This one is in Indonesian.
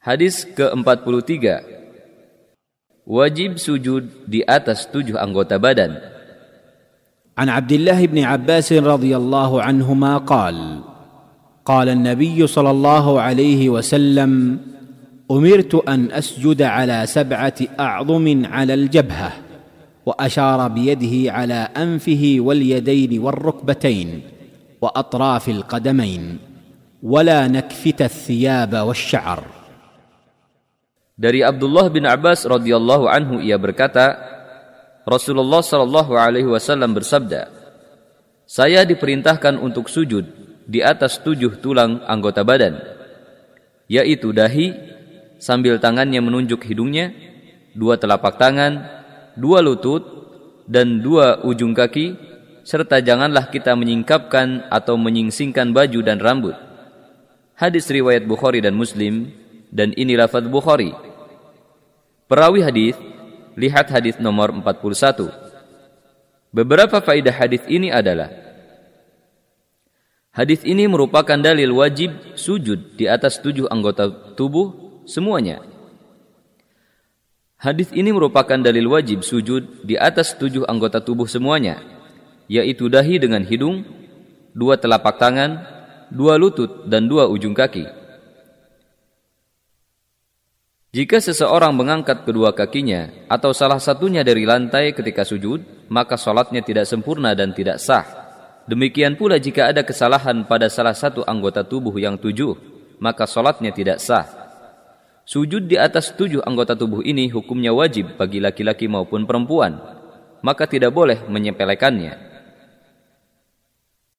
Hadis ke-43 Wajib sujud di atas tujuh anggota badan. الله بن عباس رضي الله عنهما قال قال النبي صلى الله عليه وسلم أمرت أن أسجد على سبعة أعظم على الجبهة وأشار بيده على أنفه واليدين والركبتين وأطراف القدمين ولا نكفت الثياب والشعر Dari Abdullah bin Abbas radhiyallahu anhu ia berkata, Rasulullah shallallahu alaihi wasallam bersabda, "Saya diperintahkan untuk sujud di atas tujuh tulang anggota badan, yaitu dahi sambil tangannya menunjuk hidungnya, dua telapak tangan, dua lutut, dan dua ujung kaki, serta janganlah kita menyingkapkan atau menyingsingkan baju dan rambut." Hadis riwayat Bukhari dan Muslim dan ini lafaz Bukhari. Perawi hadis, lihat hadis nomor 41. Beberapa faidah hadis ini adalah Hadis ini merupakan dalil wajib sujud di atas tujuh anggota tubuh semuanya. Hadis ini merupakan dalil wajib sujud di atas tujuh anggota tubuh semuanya, yaitu dahi dengan hidung, dua telapak tangan, dua lutut, dan dua ujung kaki. Jika seseorang mengangkat kedua kakinya atau salah satunya dari lantai ketika sujud, maka sholatnya tidak sempurna dan tidak sah. Demikian pula jika ada kesalahan pada salah satu anggota tubuh yang tujuh, maka sholatnya tidak sah. Sujud di atas tujuh anggota tubuh ini hukumnya wajib bagi laki-laki maupun perempuan, maka tidak boleh menyepelekannya.